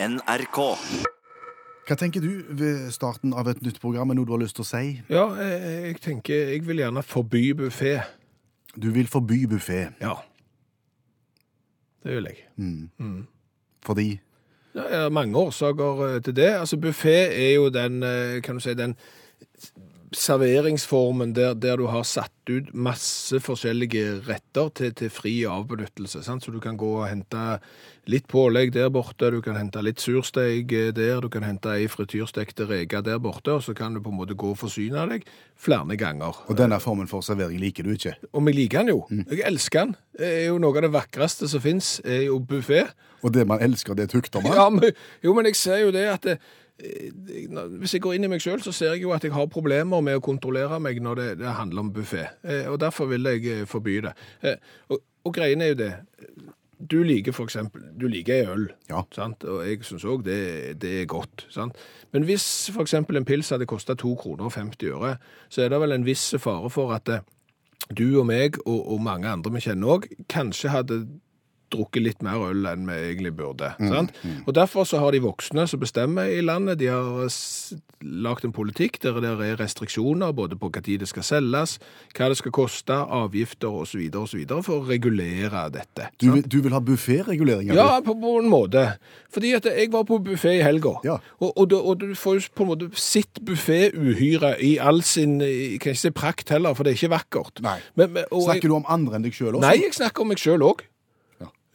NRK. Hva tenker du ved starten av et nytt program? Er noe du har lyst til å si? Ja, jeg, jeg tenker jeg vil gjerne forby buffé. Du vil forby buffé Ja. Det vil jeg. fordi Ja, det er mange årsaker eh, til det. Altså, buffé er jo den, eh, kan du si, den serveringsformen der, der du har satt ut masse forskjellige retter til, til fri avbenyttelse. Sant? Så du kan gå og hente litt pålegg der borte, du kan hente litt sursteig eh, der, du kan hente ei frityrstekte reke der borte, og så kan du på en måte gå og forsyne deg flere ganger. Og denne formen for servering liker du ikke. Og vi liker den jo. Jeg elsker den. Det er jo noe av det vakreste som fins, er jo buffé. Og det man elsker, det tukter man. Ja, men, jo, men jeg ser jo det at det, hvis jeg går inn i meg sjøl, så ser jeg jo at jeg har problemer med å kontrollere meg når det, det handler om buffé. Eh, og derfor vil jeg eh, forby det. Eh, og, og greiene er jo det Du liker for eksempel Du liker øl, Ja. sant? og jeg syns òg det, det er godt. Sant? Men hvis for eksempel en pils hadde kosta 2 kroner og 50 øre, så er det vel en viss fare for at du og meg, og, og mange andre vi kjenner òg, kanskje hadde drukket litt mer øl enn vi egentlig burde. sant? Og Derfor så har de voksne som bestemmer i landet, de har lagt en politikk der det er restriksjoner både på tid det skal selges, hva det skal koste, avgifter osv. osv. for å regulere dette. Du, vil- du vil ha bufféreguleringer? Ja, på, på en måte. Fordi at jeg var på buffé i helga, Ja. og, og, og du får jo på en måte sitt buffé-uhyre i all sin kan ikke si prakt heller, for det er ikke vakkert. Men, men, og jeg- Snakker du om andre enn deg sjøl også? Nei, jeg snakker om meg sjøl òg.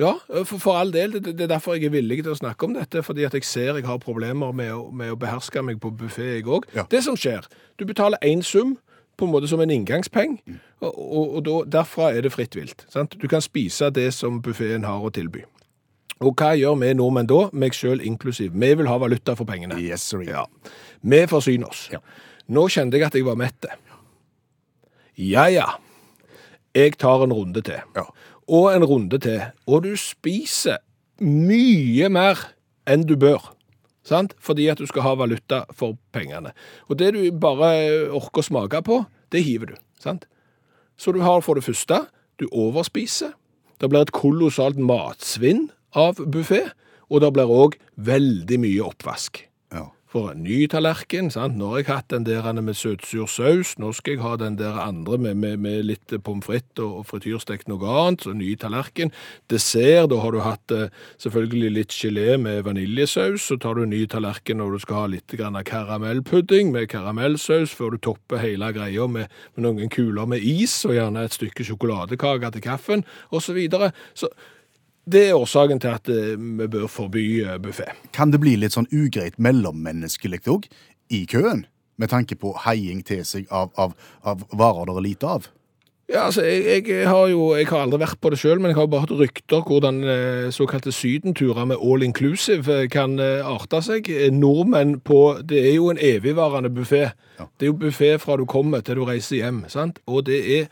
Ja. For, for all del. Det, det er derfor jeg er villig til å snakke om dette. Fordi at jeg ser jeg har problemer med å, med å beherske meg på buffé, jeg òg. Ja. Det som skjer, du betaler én sum på en måte som en inngangspeng, Mm. og, og, og da, derfra er det fritt vilt. Sant? Du kan spise det som buffeen har å tilby. Og hva gjør vi nordmenn da, meg sjøl inklusiv? Vi vil ha valuta for pengene. Yes, sir. Ja. Vi forsyner oss. Ja. Nå kjente jeg at jeg var mett. Ja, ja. Jeg tar en runde til. Ja. Og en runde til. Og du spiser mye mer enn du bør. Sant? Fordi at du skal ha valuta for pengene. Og det du bare orker å smake på, det hiver du. Sant? Så du har for det første, du overspiser. Det blir et kolossalt matsvinn av buffé. Og det blir òg veldig mye oppvask. For en ny tallerken, sant? Nå har jeg hatt den der med søtsur saus, nå skal jeg ha den der andre med, med, med litt pommes frites og, og frityrstekt noe annet, så ny tallerken. Dessert, da har du hatt eh, selvfølgelig litt gelé med vaniljesaus, så tar du ny tallerken når du skal ha litt karamellpudding med karamellsaus, før du topper hele greia med, med noen kuler med is, og gjerne et stykke sjokoladekake til kaffen, og så videre. Så det er årsaken til at eh, vi bør forby eh, buffé. Kan det bli litt sånn ugreit mellommenneskelig òg i køen? Med tanke på heiing til seg av, av, av varer det er lite av? Ja, altså, jeg, jeg har jo jeg har aldri vært på det sjøl, men jeg har bare hørt rykter hvordan eh, såkalte sydenturer med all inclusive kan arte seg. Nordmenn på Det er jo en evigvarende buffé. Det er jo buffé fra du kommer til du reiser hjem. sant? Og det er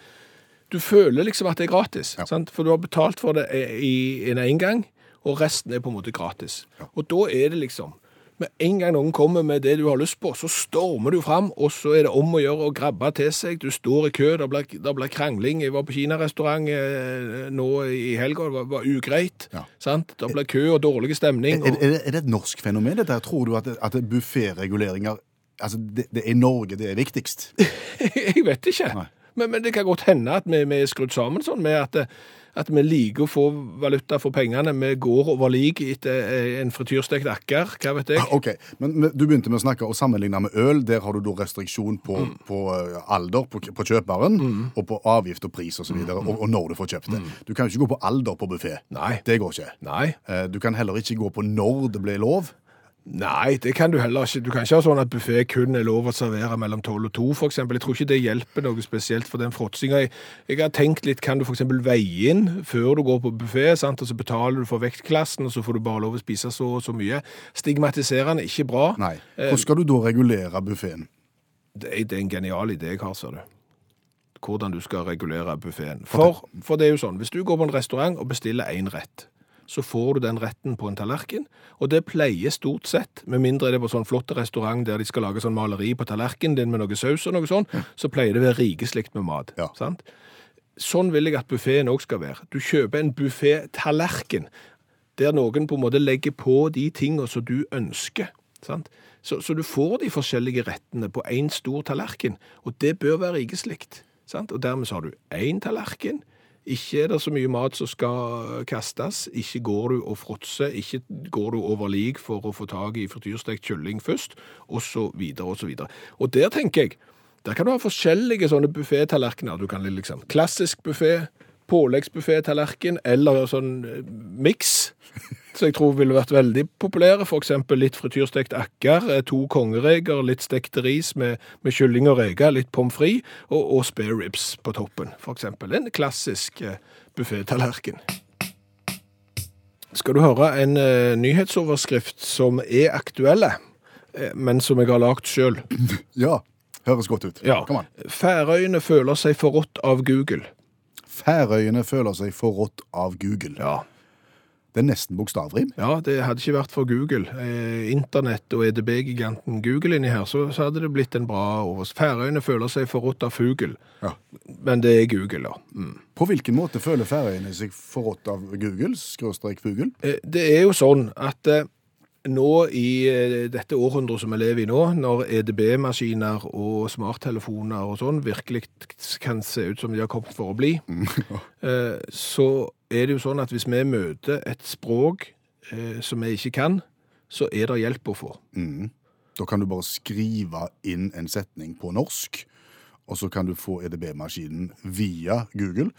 Du føler liksom at det er gratis, sant? for du har betalt for det i en engang, og resten er på en måte gratis. Og da er det liksom med en gang noen kommer med det du har lyst på, så stormer du fram, og så er det om å gjøre å grabbe til seg. Du står i kø, det blir, krangling. Jeg var på kinarestaurant eh, nå i helga, det var, var ugreit. Ja. Sant? Det ble kø og dårlig stemning. Er, Og, er, er det et norsk fenomen, dette? Tror du at, at bufféreguleringer altså det, det er Norge det er viktigst? jeg vet ikke. Nei. Men, men det kan godt hende at vi, vi er skrudd sammen sånn med at, at vi liker å få valuta for pengene. Vi går over lik etter eh, en frityrstekt akker, hva vet jeg. Ok, men men du begynte med å snakke og sammenligne med øl. Der har du da restriksjon på, på eh, alder på, på kjøperen, og på avgift og pris osv., og, og, og når du får kjøpt det. Du kan jo ikke gå på alder på buffé. Det går ikke. Nei. Eh, Du kan heller ikke gå på når det blir lov. Nei, det kan du heller ikke. Du kan ikke ha sånn at buffé kun er lov å servere mellom 12 og 2, for eksempel. Jeg tror ikke det hjelper noe spesielt for den fråtsinga. Jeg, jeg har tenkt litt, kan du for eksempel veie inn før du går på buffé, sant? og så betaler du for vektklassen, og så får du bare lov å spise så og så mye. Stigmatiserende, ikke bra. Nei. Hvordan skal du da regulere buffeen? Det er, det er en genial idé jeg har, ser du. Hvordan du skal regulere buffeen. For, for det er jo sånn, hvis du går på en restaurant og bestiller én rett, så får du den retten på en tallerken, og det pleier stort sett, med mindre det er på sånn flott restaurant der de skal lage sånn maleri på tallerkenen din med noe saus og noe sånn, så pleier det å være rikeslikt med mat. Ja. Sant? Sånn vil jeg at buffeen òg skal være. Du kjøper en buffé-tallerken. der noen på en måte legger på de tingene som du ønsker. Sant? Så, så du får de forskjellige rettene på én stor tallerken, og det bør være rikeslikt. Og dermed så har du én tallerken. Ikke er det så mye mat som skal kastes, ikke går du og fråtser, ikke går du over lik for å få tak i frityrstekt kylling først, så videre og. Og der tenker jeg, der kan du ha forskjellige sånne buffétallerkener. Du kan liksom klassisk buffet, påleggsbuffettallerken eller sånn eh, miks. Så jeg tror ville vært veldig populære. Eksempel litt frityrstekt akker, eh, to kongereker, litt stekte ris med, med kylling og reker, litt pommes frites og, og spare ribs på toppen, eksempel. En klassisk eh, buffettallerken. Skal du høre en eh, nyhetsoverskrift som er aktuelle, eh, men som jeg har lagd sjøl? Ja, høres godt ut. Ja. Kom an. Færøyene føler seg forrådt av Google. Færøyene føler seg forrådt av Google. Ja. Det er nesten bokstavrim. Ja, det hadde ikke vært for Google, eh, internett og EDB-giganten Google inni her, så, så hadde det blitt en bra overskrift. Færøyene føler seg forrådt av fugl, Ja. men det er Google, da. Mm. På hvilken måte føler Færøyene seg forrådt av Google, skråstrek Fugl? Eh, Det er jo sånn at eh, nå i eh, dette århundret som vi lever i nå, når EDB-maskiner og smarttelefoner og sånn virkelig kan se ut som de har kommet for å bli, eh, så er det jo sånn at hvis vi møter et språk eh, som vi ikke kan, så er det hjelp å få. Mm. Da kan du bare skrive inn en setning på norsk, og så kan du få EDB-maskinen via Google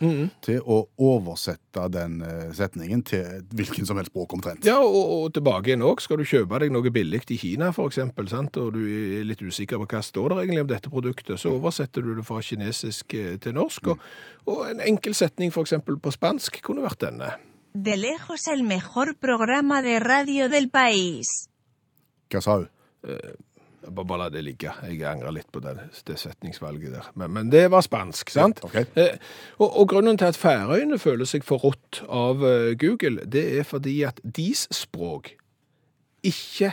til å oversette den eh, setningen til hvilken som helst språk omtrent. Ja, og, og tilbake igjen òg. Skal du kjøpe deg noe billig i Kina, f.eks., og du er litt usikker på hva står der egentlig om dette produktet, så oversetter du det fra kinesisk eh, til norsk. Og, og en enkel setning f.eks. på spansk kunne vært denne. De lejos el mejor programa de radio del país. Hva sa hun? Bare, bare la det ligge. Jeg angrer litt på det, det setningsvalget der. Men, men det var spansk, sant? ok. Eh, og, og grunnen til at Færøyene føler seg forrådt av eh, Google, det er fordi at deres språk ikke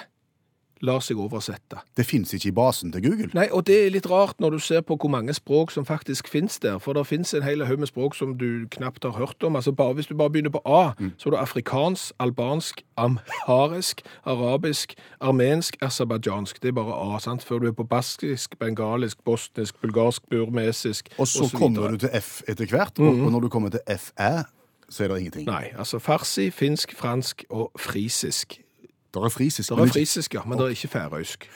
lar seg oversette. Det fins ikke i basen til Google. Nei, og det er litt rart når du ser på hvor mange språk som faktisk finnes der, for det finnes en hel haug med språk som du knapt har hørt om. Altså bare, Hvis du bare begynner på A, så er det afrikansk, albansk, amharisk, arabisk, armensk, aserbajdsjansk. Det er bare A, sant? Før du er på baskisk, bengalisk, bosnisk, bulgarsk, burmesisk Og så videre. kommer du til F etter hvert, og, og når du kommer til Fæ, så er det ingenting. Nei, altså farsi, finsk, fransk og frisisk. Det er frisisk. Det er frisisk, ja, men det er ikke færøysk.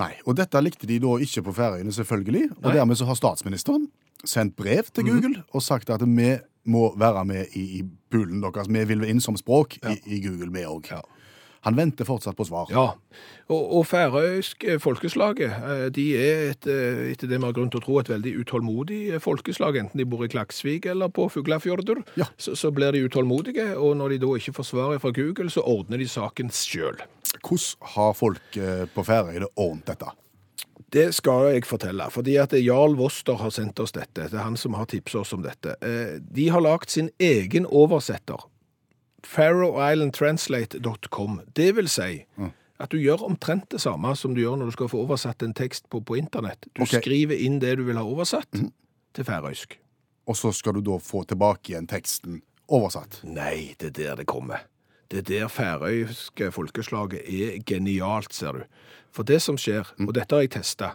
Nei, og dette likte de da ikke på Færøyene, selvfølgelig. Og Nei. dermed så har statsministeren sendt brev til Google og sagt at vi må være med i, i poolen deres. Vi vil inn som språk i, i Google, vi òg. Ja. Han venter fortsatt på svar. Ja, og, og færøysk eh, folkeslaget, eh, de er et, eh, etter det vi har grunn til å tro, et veldig utålmodig folkeslag, enten de bor i Klaksvik eller på Fuglafjordur. Ja. Så, så blir de utålmodige, og når de da ikke får svaret fra Google, så ordner de saken sjøl. Hvordan har folk på Færøyene ordnet dette? Det skal jeg fortelle, fordi at Jarl Voster har sendt oss dette. Det er han som har tipset oss om dette. De har lagt sin egen oversetter. Faroeislandtranslate.com. Det vil si at du gjør omtrent det samme som du gjør når du skal få oversatt en tekst på, på internett. Du okay. skriver inn det du vil ha oversatt til færøysk. Og så skal du da få tilbake igjen teksten oversatt. Nei, det er der det kommer. Det er der færøyske folkeslaget er genialt, ser du. For det som skjer, og dette har jeg testa,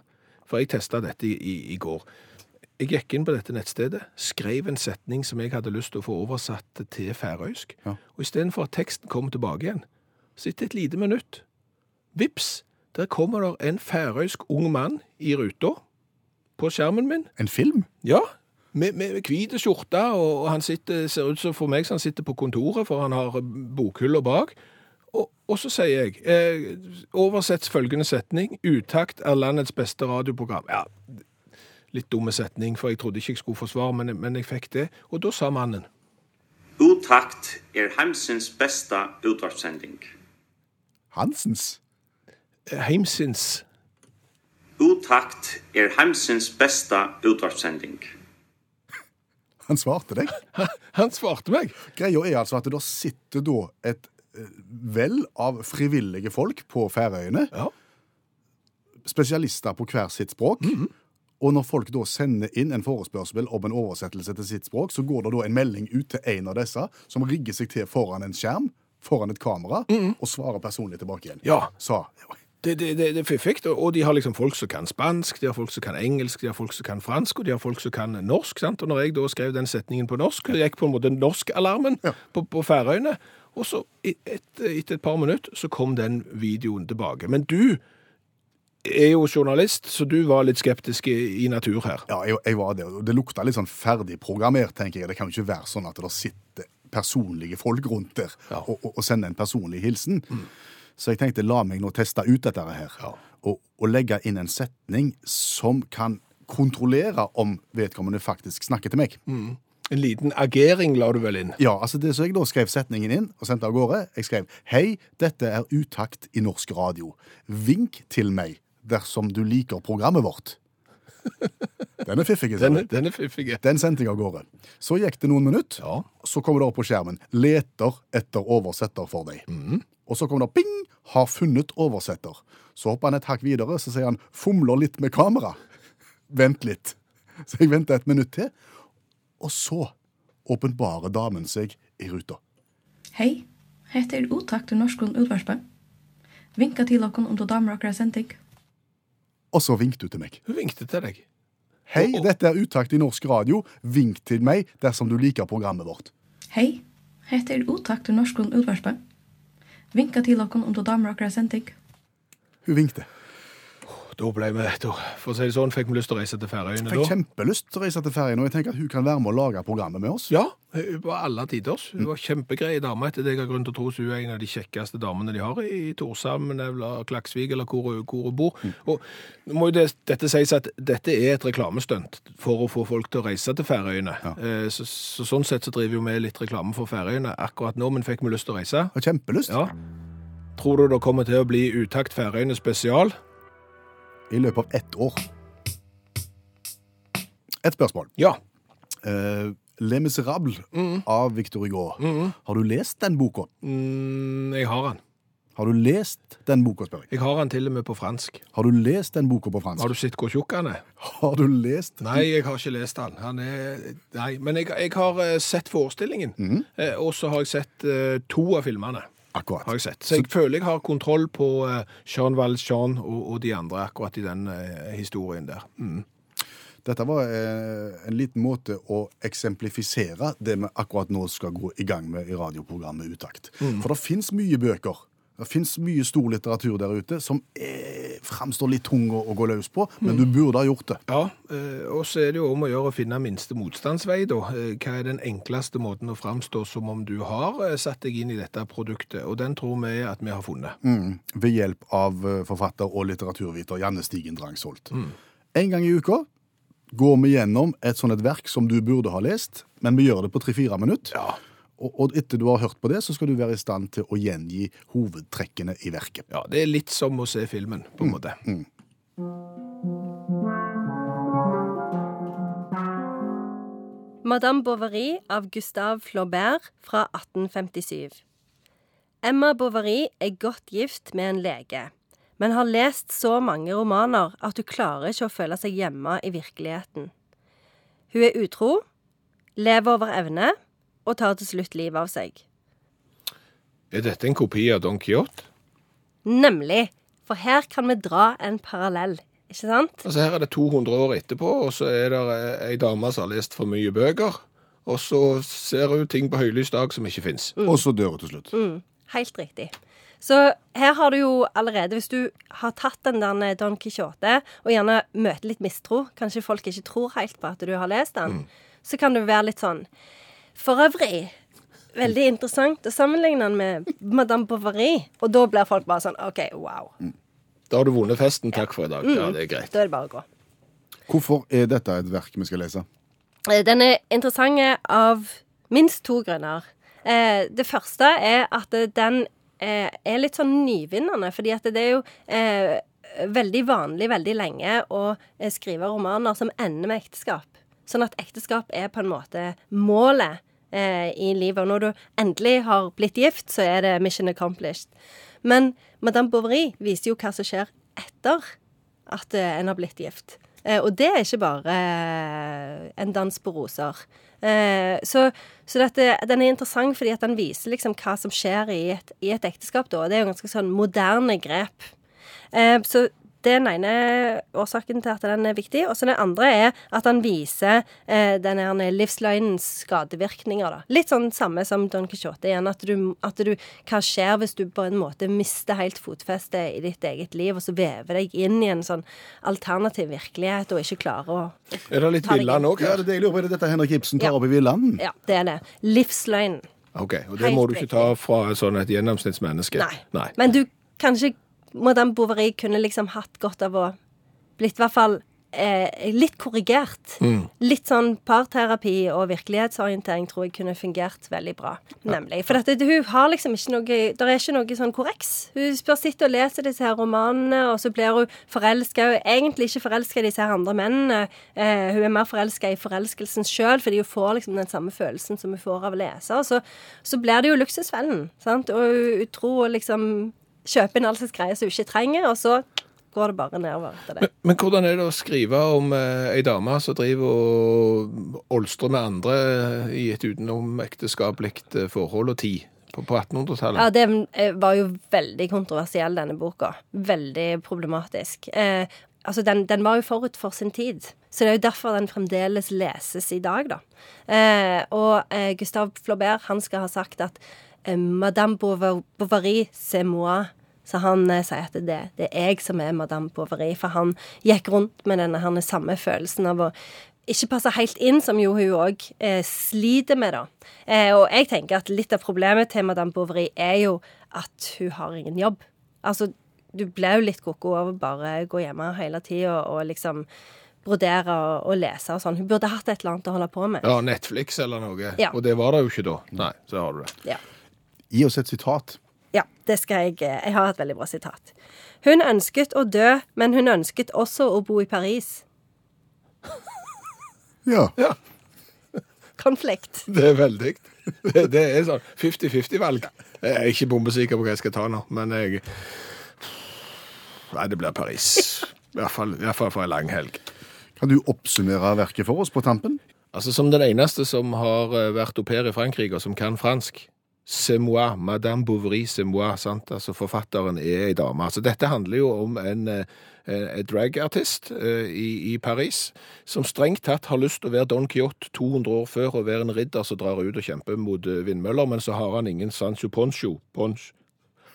for jeg testa dette i, i, i går. Jeg gikk inn på dette nettstedet, skrev en setning som jeg hadde lyst til å få oversatt til færøysk, Ja. og istedenfor at teksten kom tilbake igjen, så etter et lite minutt, vips, der kommer der en færøysk ung mann i ruta på skjermen min, En film? ja, med, med hvite skjorte, og, og han sitter, ser ut som for meg som han sitter på kontoret, for han har bokhylla bak. Og, og så sier jeg, eh, oversett følgende setning, utakt er landets beste radioprogram. Ja, litt dumme setning, for jeg trodde ikke jeg skulle få svar, men, men jeg fikk det. Og da sa mannen, Utakt er heimsins beste utvarpssending. Hansens? eh, heimsins, Utakt er heimsins beste utvarpssending. Han svarte deg. han svarte meg. Greia er altså at det da sitter da et eh, vel av frivillige folk på Færøyene, Ja, spesialister på hver sitt språk. Og når folk da sender inn en forespørsel om en oversettelse til sitt språk, så går det da en melding ut til en av disse, som rigger seg til foran en skjerm foran et kamera og svarer personlig tilbake igjen. Ja. Sa Det, det, det, det er fiffig, og- de har liksom folk som kan spansk, de har folk som kan engelsk, de har folk som kan fransk, og de har folk som kan norsk. sant? Og når jeg da skrev den setningen på norsk, det gikk på en måte norskalarmen Ja. på, på Færøyene, og så etter et, et par minutter så kom den videoen tilbake. Men du er jo journalist, så du var litt skeptisk i, natur her. Ja, jeg, jeg var det. Det lukta litt sånn ferdigprogrammert, tenker jeg. Det kan jo ikke være sånn at det sitter personlige folk rundt der Ja. og, og, og sender en personlig hilsen. Så jeg tenkte la meg nå teste ut dette her, Ja. og, og legge inn en setning som kan kontrollere om vedkommende faktisk snakker til meg. En liten agering la du vel inn. Ja, altså det Så jeg da skrev setningen inn og sendte av gårde. Jeg skrev Hei, dette er utakt i norsk radio. Vink til meg dersom du liker programmet vårt. Den er fiffig. Den, er- den er fiffig. Den sendte jeg av gårde. Så gikk det noen minutter, Ja. så kommer det opp på skjermen 'Leter etter oversetter for deg'. Og så kommer det 'ping', 'Har funnet oversetter'. Så hopper han et hakk videre, så sier han 'fomler litt med kamera'. Vent litt. Så jeg venter et minutt til, og så åpenbarer damen seg i ruta. Hei, heter Otak til Norskron utvarspe. Vinka til dere om du damer okra sending. Og så vinket du til meg. Hun vinkte til deg. Hei, dette er utakt i norsk radio. Vink til meg dersom du liker programmet vårt. Hei, heter er utakt i norsk utvarspe. Vinka til dere om du damer sendte sending. Hun vinkte. Da ble vi, da, for å si det sånn, fikk vi lyst til å reise til Færøyene Fikk da. kjempelyst til å reise til Færøyene, og jeg tenker at hun kan være med å lage programmet med oss. Ja, på alle tiders. Hun var kjempegrei dame etter det jeg har grunn til å tro. Hun er en av de kjekkeste damene de har i Torshamn eller Klaksvik eller hvor, hun- hvor hun bor. Og nå må jo det, dette sies at dette er et reklamestunt for å få folk til å reise til Færøyene. Ja. Så, så sånn sett så driver jo vi litt reklame for Færøyene akkurat nå, men fikk vi lyst til å reise? Har kjempelyst. Ja. Tror du det kommer til å bli Utakt Færøyene spesial? I løpet av ett år. Et spørsmål. Ja. Eh, Le Miserable av Victor Hugo. Har du lest den boka? Mm, jeg har den. Har du lest den boka, spør jeg. Jeg har den til og med på fransk. Har du lest den boka på fransk? Har du sett hvor tjukk han er? Har du lest den? Nei, jeg har ikke lest den. han er, nei, men jeg, jeg har eh, sett forestillingen, eh, og så har jeg sett eh, to av filmene. Akkurat. har jeg sett. Så jeg føler jeg har kontroll på eh, Jean Valjean og, og de andre akkurat i den eh, historien der. Mm. Dette var eh, en liten måte å eksemplifisere det vi akkurat nå skal gå i gang med i radioprogrammet Utakt. For det fins mye bøker. Det fins mye stor litteratur der ute som eh, framstår litt tung å, å gå løs på, men du burde ha gjort det. Ja, eh, og så er det jo om å gjøre å finne minste motstandsvei, da. Eh, Hva er den enkleste måten å framstå som om du har eh, satt deg inn i dette produktet? Og den tror vi at vi har funnet. Mm. Ved hjelp av forfatter og litteraturviter Janne Stigen Drangsholt. En gang i uka går vi gjennom et sånt et verk som du burde ha lest, men vi gjør det på tre-fire minutter. Ja. Og, og etter du har hørt på det, så skal du være i stand til å gjengi hovedtrekkene i verket. ja, det er litt som å se filmen, på en måte. Madame Bovary av Gustave Flaubert fra 1857. Emma Bovary er godt gift med en lege, men har lest så mange romaner at hun klarer ikke å føle seg hjemme i virkeligheten. Hun er utro, lever over evne og tar til slutt livet av seg. Er dette en kopi av Don Quijote? Nemlig, for her kan vi dra en parallell, ikke sant? Altså Her er det 200 år etterpå, og så er det eh, ei dame som har lest for mye bøker. Og så ser hun ting på høylys dag som ikke fins. Og så dør hun til slutt. Helt riktig. Så her har du jo allerede, hvis du har tatt den der Don Quijote, og gjerne møter litt mistro, kanskje folk ikke tror helt på at du har lest den, så kan du være litt sånn For øvrig, veldig interessant å sammenligne den med Madame Bovary. Og da blir folk bare sånn OK, wow. Da har du vunnet festen. Takk for i dag. Ja, det er greit. Da er det bare å gå. Hvorfor er dette et verk vi skal lese? Eh, Den er interessant av minst to grunner. Eh, Det første er at den eh, er litt sånn nyvinnende, fordi at det er jo eh, veldig vanlig veldig lenge å skrive romaner som ender med ekteskap. Sånn at ekteskap er på en måte målet eh, i livet. Og når du endelig har blitt gift, så er det mission accomplished. Men Madame Bovary viser jo hva som skjer etter at eh, en har blitt gift. Eh, og det er ikke bare eh, en dans på roser. Eh, så så dette, den er interessant fordi at den viser liksom hva som skjer i et, i et ekteskap. da, Det er jo ganske sånn moderne grep. Eh, så det er den ene årsaken til at den er viktig. Og så den andre er at den viser eh, denne livsløgnens skadevirkninger. da. Litt sånn samme som Don Quijote igjen. At du, at du Hva skjer hvis du på en måte mister helt fotfestet i ditt eget liv, og så vever deg inn i en sånn alternativ virkelighet og ikke klarer å Er det litt Villand òg Ja, det er det jeg lurer på. Er det dette Henrik Ibsen tar Ja. opp i Villand? Ja, det er det. Livsløgnen. Ok, og det Helt må du ikke ta fra sånn et gjennomsnittsmenneske. Nei. Men du, kanskje Madame Bovary kunne liksom hatt godt av å blitt i hvert fall eh, litt korrigert. Litt sånn parterapi og virkelighetsorientering tror jeg kunne fungert veldig bra. Nemlig. For dette, hun har liksom ikke noe Det er ikke noe sånn korreks. Hun spør sitter og leser disse her romanene, og så blir hun forelska. Hun er egentlig ikke forelska i disse her andre mennene. Eh, hun er mer forelska i forelskelsen sjøl, fordi hun får liksom den samme følelsen som hun får av å lese. Og så, så blir det jo luksusfellen. Sant? Og hun, hun tror liksom kjøper inn all slags greier som hun ikke trenger, og så går det bare nedover etter det. Men, men hvordan er det å skrive om eh, ei dame som driver og olstrer med andre i et utenomekteskapelig eh, forhold og tid på, på 1800-tallet? Ja, det eh, var jo veldig kontroversiell, denne boka. Veldig problematisk. Eh, altså, den, den var jo forut for sin tid. Så det er jo derfor den fremdeles leses i dag, da. Eh, og eh, Gustave Flaubert, han skal ha sagt at eh, Madame Bovary, c'est moi. Så han eh, sier at det, det er jeg som er Madame Bovary. For han gikk rundt med denne her samme følelsen av å ikke passe helt inn, som jo hun òg eh, sliter med, da. Eh, og jeg tenker at litt av problemet til Madame Bovary er jo at hun har ingen jobb. Altså, du ble jo litt koko av å bare gå hjemme hele tida og, og liksom brodere og, og lese og sånn. Hun burde hatt et eller annet å holde på med. Ja, Netflix eller noe. Ja. Og det var det jo ikke da. Nei, så har du det. Ja. Gi oss et sitat. Ja, det skal jeg Jeg har et veldig bra sitat. Hun ønsket å dø, men hun ønsket også å bo i Paris. Ja. Ja, Konflikt. det er veldig. Det, det er sånn 50-50-valg. Jeg er ikke bombesikker på hva jeg skal ta nå, men jeg Nei, det blir Paris. I hvert fall, i hvert fall for en lang helg. Kan du oppsummere verket for oss på tampen? Altså Som den eneste som har eh, vært au pair i Frankrike, og som kan fransk. C'est moi, Madame Bovary, c'est moi. sant? Altså Forfatteren er ei dame. Altså Dette handler jo om en, eh, en dragartist eh, i, i Paris som strengt tatt har lyst til å være Don Quijote 200 år før og være en ridder som drar ut og kjemper mot eh, vindmøller, men så har han ingen Sancho Poncho. Ponch.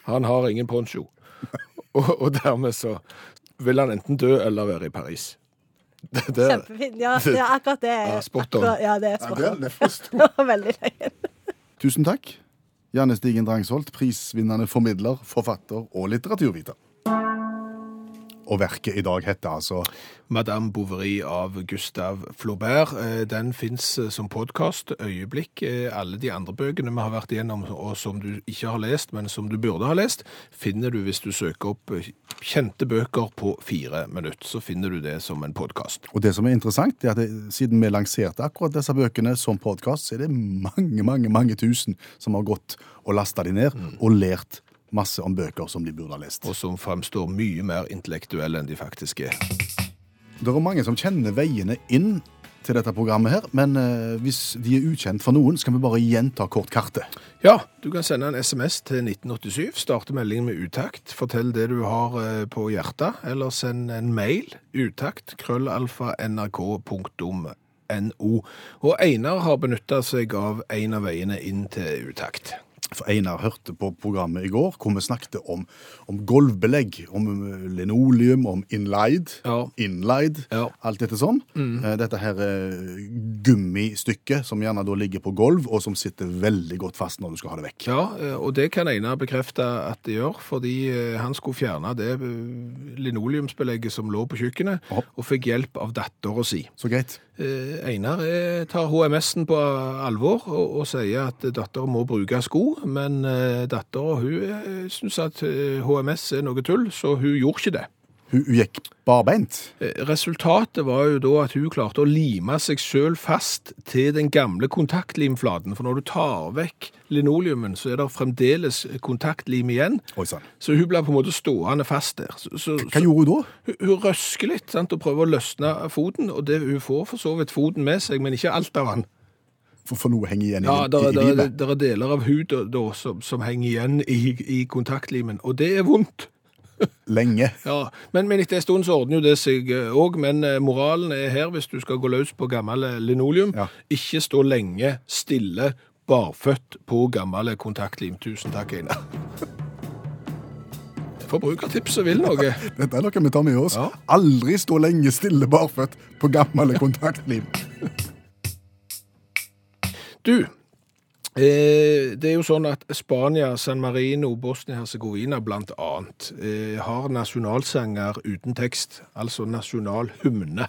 Han har ingen poncho. og, og dermed så vil han enten dø eller være i Paris. Det, det, Kjempefint. Ja, det er akkurat det. Ja, spot on. Akkurat- Ja, det er spot on. det forstår Veldig løgn. Tusen takk. Janne Stigen Drangsholt, prisvinnende formidler, forfatter og litteraturviter. Og verket i dag heter altså Madame Bovary av Gustav Flaubert. Eh, Den fins som podkast. Øyeblikk. Eh, Alle de andre bøkene vi har vært igjennom, og som du ikke har lest, men som du burde ha lest, finner du hvis du søker opp eh, kjente bøker på fire minutter. Så finner du det som en podkast. Og det som er interessant, er at det, siden vi lanserte akkurat disse bøkene som podkast, så er det mange, mange mange tusen som har gått og lasta de ned og lært masse om bøker som de burde ha lest. Og som framstår mye mer intellektuelle enn de faktisk er. Det er mange som kjenner veiene inn til dette programmet her, men eh, hvis de er ukjent for noen, skal vi bare gjenta kort kartet. Ja, du kan sende en SMS til 1987, starte meldingen med utakt, fortell det du har eh, på hjertet, eller send en mail, utakt, krøllalfa, nrk.no. Og Einar har benyttet seg av en av veiene inn til utakt. For Einar hørte på programmet i går, hvor vi snakket om, om gulvbelegg, om eh, linoleum, om inlaid, Ja. inlaid, Ja. alt dette sånn. Mm. Dette her eh, gummistykket som gjerne da ligger på gulv, og som sitter veldig godt fast når du skal ha det vekk. Ja, eh, og det kan Einar bekrefte at det gjør, fordi eh, han skulle fjerne det eh, linoleumsbelegget som lå på kjøkkenet, og fikk hjelp av dattera si. Så greit. Eh, Einar eh, tar HMS-en på alvor og, og sier at datteren må bruke sko, men eh, dattera syns at HMS er noe tull, så hun gjorde ikke det. Hun, hun gikk barbeint. Eh, Resultatet var jo da at hun klarte å lime seg sjøl fast til den gamle kontaktlimflaten. For når du tar vekk linoleumen, så er det fremdeles kontaktlim igjen. Oi sann. Så hun ble på en måte stående fast der. Så, så, Hva gjorde hun da? Hun, hun røsker litt sant, og prøver å løsne foten, og det, hun får for så vidt foten med seg, men ikke alt av den. For, for noe henger igjen Ja, i, der, i, i livet. det er deler av huden som, som henger igjen i, i kontaktlimen, og det er vondt. Lenge. Ja, men, men etter en stund så ordner jo det seg òg, men eh, moralen er her hvis du skal gå løs på gammel eh, linoleum. Ja. Ikke stå lenge stille barføtt på gammel kontaktlim. Tusen takk, Einar. Forbrukertipset vil noe. Dette er noe vi tar med oss. Ja. Aldri stå lenge stille barføtt på gammel kontaktlim. Du, eh, det er jo sånn at Spania, San Marino, Bosnia-Herzegovina blant annet eh, har nasjonalsanger uten tekst, altså nasjonalhymne.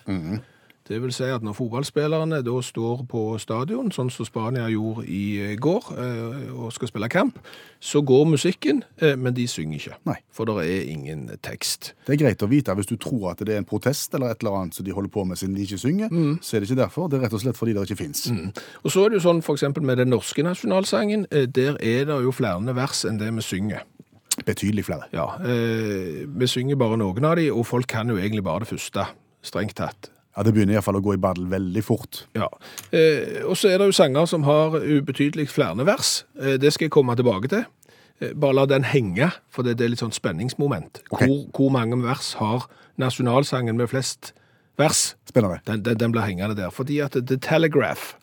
Det vil si at når fotballspillerne da står på stadion, sånn som Spania gjorde i eh, går, eh, og skal spille kamp, så går musikken, eh, men de synger ikke. Nei. For det er ingen tekst. Det er greit å vite hvis du tror at det er en protest eller et eller annet som de holder på med siden de ikke synger. Så er det ikke derfor. Det er rett og slett fordi det ikke fins. Og så er det jo sånn eksempel med den norske nasjonalsangen, der er det jo flere vers enn det vi synger. Betydelig flere. Ja, eh, vi synger bare noen av de, og folk kan jo egentlig bare det første, strengt tatt. Ja, Det begynner iallfall å gå i badel veldig fort. Ja, eh, og så er det jo sanger som har ubetydelig flere vers. Eh, det skal jeg komme tilbake til. Eh, bare la den henge, for det, det er litt sånn spenningsmoment. Okay. Hvor, hvor mange vers har nasjonalsangen med flest vers? Spennende. Den, den, den blir hengende der. Fordi at The Telegraph,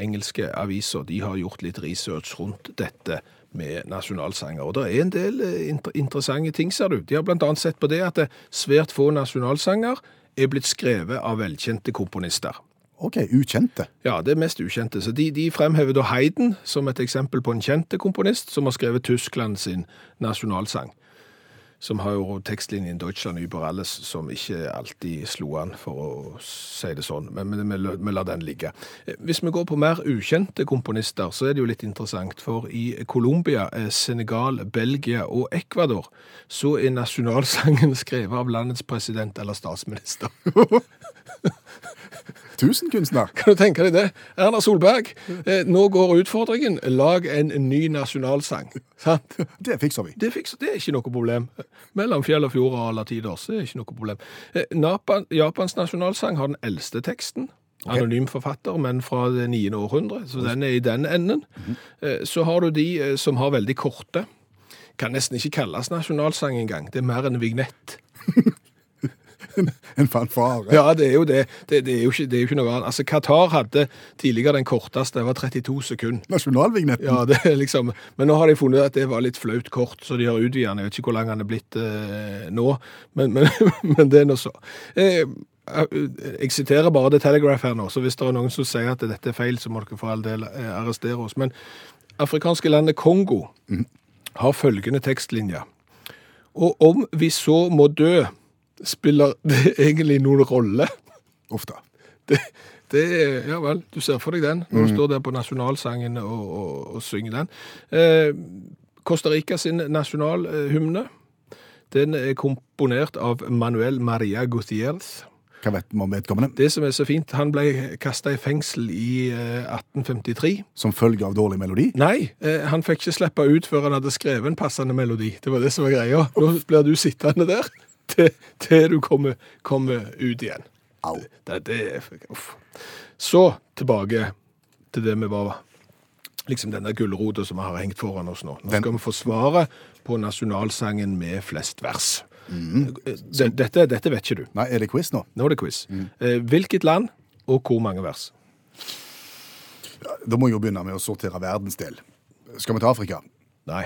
engelske aviser, de har gjort litt research rundt dette med nasjonalsanger. Og det er en del eh, inter interessante ting, ser du. De har annet sett på det at det svært få nasjonalsanger er blitt skrevet av velkjente komponister. OK, ukjente. Ja, det er mest ukjente. Så de, de fremhever da Haydn som et eksempel på en kjente komponist som har skrevet Tyskland sin nasjonalsang. Som har jo tekstlinjen Deutschland über alles, som ikke alltid slo an, for å si det sånn. Men, vi lar den ligge. Eh, Hvis vi går på mer ukjente komponister, så er det jo litt interessant. For i Colombia, eh, Senegal, Belgia og Ecuador, så er nasjonalsangen skrevet av landets president eller statsminister. Tusenkunstner. Kan du tenke deg det? Erna Solberg, eh, nå går utfordringen. Lag en ny nasjonalsang. Sant? Det fikser vi. Det, fikser, det er ikke noe problem. Mellom fjell og fjord og alle tiders, det er ikke noe problem. Eh, Japan, Japans nasjonalsang har den eldste teksten. Anonym forfatter, men fra det 9. århundre, så den er i den enden. Eh, Så har du de eh, som har veldig korte. Kan nesten ikke kalles nasjonalsang engang. Det er mer en vignett. En fanfare. Ja, det er jo det. Det, det, er, jo ikke, det er jo ikke noe annet. Altså, Qatar hadde tidligere den korteste, det var 32 sekunder. Nasjonalvignetten. Ja, det er liksom, Men nå har de funnet at det var litt flaut kort, så de har utvidet den. Jeg vet ikke hvor lang den er blitt eh, nå, men, men, men det er nå så. Eh, jeg siterer bare The Telegraph her nå, så hvis det er noen som sier at dette er feil, så må dere for all del eh, arrestere oss. Men afrikanske landet Kongo har følgende tekstlinje. Og om vi så må dø, spiller det egentlig noen rolle? Ofte. Det, det er, ja vel, du ser for deg den når du står der på nasjonalsangen og, og, og synger den. Eh, Costa Rica sin nasjonalhymne, den er komponert av Manuel Maria Gutierrez. Hva vet vi om vedkommende? Det som er så fint, han ble kastet i fengsel i eh, 1853. Som følge av dårlig melodi? Nei, eh, han fikk ikke slippe ut før han hadde skrevet en passende melodi. Det var det som var greia. Nå blir du sittende der til, til du kommer, kommer ut igjen. Au. Det, det uff. Så tilbake til det vi var Liksom denne gulrota som vi har hengt foran oss nå. Nå Den- skal vi få svaret på nasjonalsangen med flest vers. Mm. Dette, dette vet ikke du. Nei, er det quiz nå? Nå er det quiz. Mm. Hvilket land og hvor mange vers? Da må jeg jo begynne med å sortere verdensdel. Skal vi til Afrika? Nei.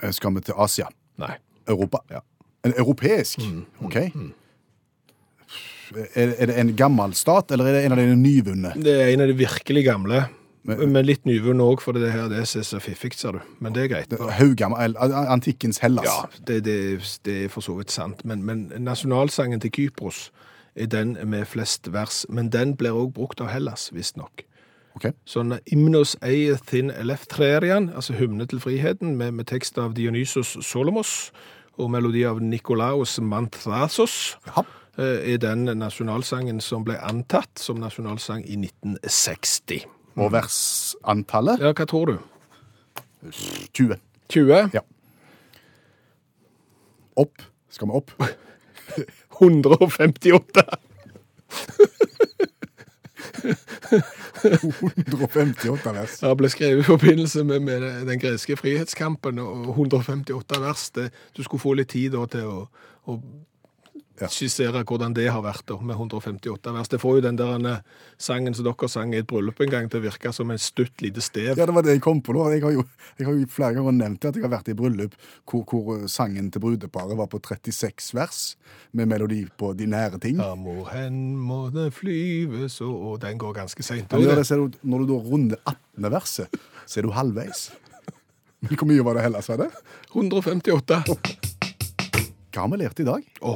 Eh, Skal vi til Asia? Nei. Europa? Ja. En europeisk? OK. Er, er det en gammel stat, eller er det en av de nyvunne? Det er en av de virkelig gamle. Men- litt nyvunnet òg, for det her det er så fiffig, ser du. Men det er greit. Haugammel, antikkens Hellas. Ja, det, det, det er for så vidt sant. Men, men nasjonalsangen til Kypros er den med flest vers. Men den blir òg brukt av Hellas, visstnok. Okay. Sånn Imnos Eithin eleftrerian, altså hymne til friheten, med, med tekst av Dionysos Solomos. Og melodi av Nikolaos Mantrasos. Ja. eh, er den nasjonalsangen som ble antatt som nasjonalsang i 1960. Og versantallet Ja, hva tror du? 20. 20? Ja. Opp. Skal vi opp? 158. 158 vers. Det ble skrevet i forbindelse med, med den greske frihetskampen, og 158 vers. Det, du skulle få litt tid da, til å, å Ja. skissere hvordan det har vært da, med 158 vers. Det får jo den der eh, sangen som dere sang i et bryllup en gang til å virke som en stutt lite stev. Ja, det var det jeg kom på nå. Jeg har jo, jeg har jo flere ganger nevnt at jeg har vært i bryllup hvor, hvor sangen til brudeparet var på 36 vers, med melodi på de nære ting. Ja, må hen må det flyves, og, og den går ganske seint. Når du da runder 18. verset, så er du halvveis. Men hvor mye var det Hellas var det? 158. Hva har vi lært i dag? Å,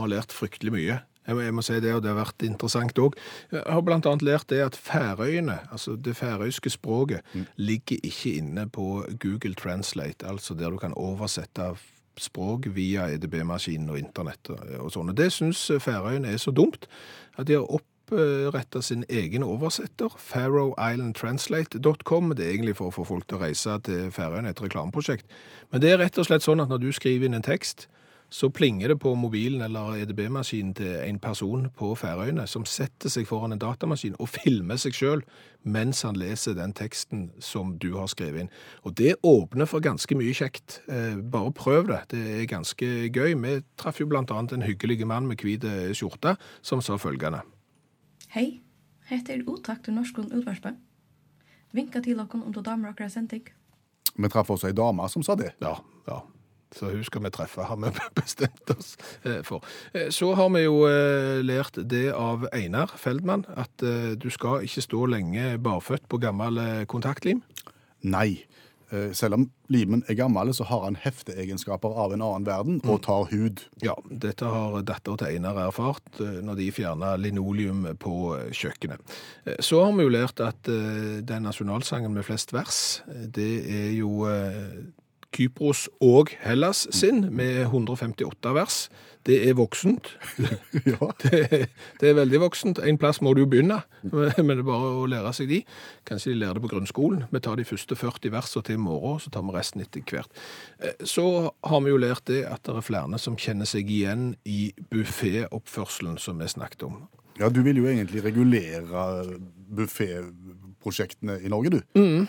vi har lært fryktelig mye. Jeg må, si det, og det har vært interessant òg. Jeg har annet lært det at Færøyene, altså det færøyske språket, ligger ikke inne på Google Translate, altså der du kan oversette språk via EDB-maskinen og internett og og sånn. Og det syns Færøyene er så dumt at de har oppretta sin egen oversetter, farrowislandtranslate.com. Det er egentlig for å få folk til å reise til Færøyene, et reklameprosjekt. Men det er rett og slett sånn at når du skriver inn en tekst, så plinger det på mobilen eller EDB-maskinen til en person på Færøyene som setter seg foran en datamaskin og filmer seg sjøl mens han leser den teksten som du har skrevet inn. Og det åpner for ganske mye kjekt. Eh, Bare prøv det. Det er ganske gøy. Vi traff jo blant annet en hyggelig mann med hvit eh, skjorte som sa følgende. Hei, heter er otak til Norskon utvarspe. Vinka til dere om du damer akkurat sending. Vi traff også ei dame som sa det. Ja, ja. Så hun skal vi treffe, har vi bestemt oss eh, for. Eh, Så har vi jo eh, lært det av Einar Feldmann, at du skal ikke stå lenge barføtt på gammel kontaktlim. Nei. Selv om limen er gammel, så har han hefteegenskaper av en annen verden og tar hud. Ja, dette har datter til Einar erfart når de fjerna linoleum på kjøkkenet. Så har vi jo lært at den nasjonalsangen med flest vers, det er jo Kypros og Hellas sin, med 158 vers. Det er voksent. Ja. Det, det er veldig voksent. En plass må du jo begynne, men det er bare å lære seg de. Kanskje de lærer det på grunnskolen. Vi tar de første 40 versene til i morgen, så tar vi resten etter hvert. Eh, Så har vi jo lært det at det er flere som kjenner seg igjen i buffetoppførselen som vi snakket om. Ja, du vil jo egentlig regulere bufféprosjektene i Norge, du. Mm.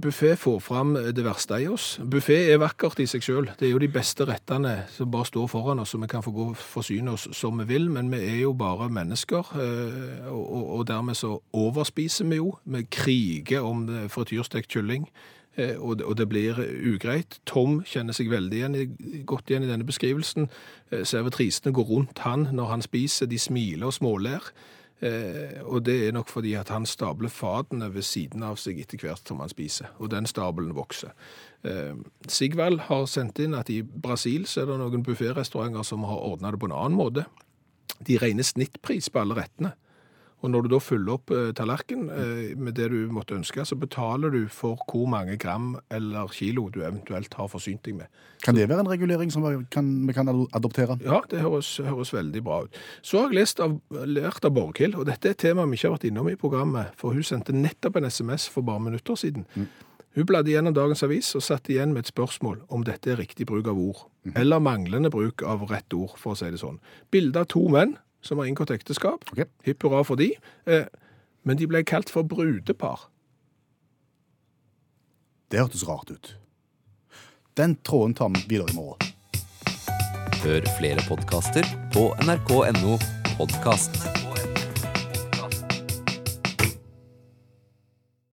Buffé får fram det verste i oss. Buffé er vakkert i seg sjøl. Det er jo de beste rettene som bare står foran oss, så vi kan få gå og forsyne oss som vi vil, men vi er jo bare mennesker, eh, og, dermed så overspiser vi jo. Vi kriger om eh, frityrstekt kylling. eh, Og det, blir ugreit. Tom kjenner seg veldig igjen godt igjen i denne beskrivelsen. Eh, Servitrisene går rundt han når han spiser. De smiler og småler. Eh, og det er nok fordi at han stabler fatene ved siden av seg etter hvert som han spiser, og den stabelen vokser. Eh, Sigvald har sendt inn at i Brasil så er det noen bufférestauranter som har ordnet det på en annen måte. De regner snittpris på alle rettene. Og når du da fyller opp eh, tallerken eh, med det du måtte ønske, så betaler du for hvor mange gram eller kilo du eventuelt har forsynt deg med. Kan det være en regulering som vi kan, vi kan adoptere? Ja, det høres, høres veldig bra ut. Så har jeg lest av, lært av Borghild, og dette er et tema vi ikke har vært innom i programmet, for hun sendte nettopp en sms for bare minutter siden. Hun bladde gjennom dagens avis og satt igjen med et spørsmål om dette er riktig bruk av ord, eller manglende bruk av rett ord, for å si det sånn. Bilde av to menn som har inngått ekteskap, Okay. hipp hurra for de, eh, men de ble kalt for brudepar. Det hørtes rart ut. Den tråden tar vi videre i morgen. Hør flere podkaster på nrk.no podkast.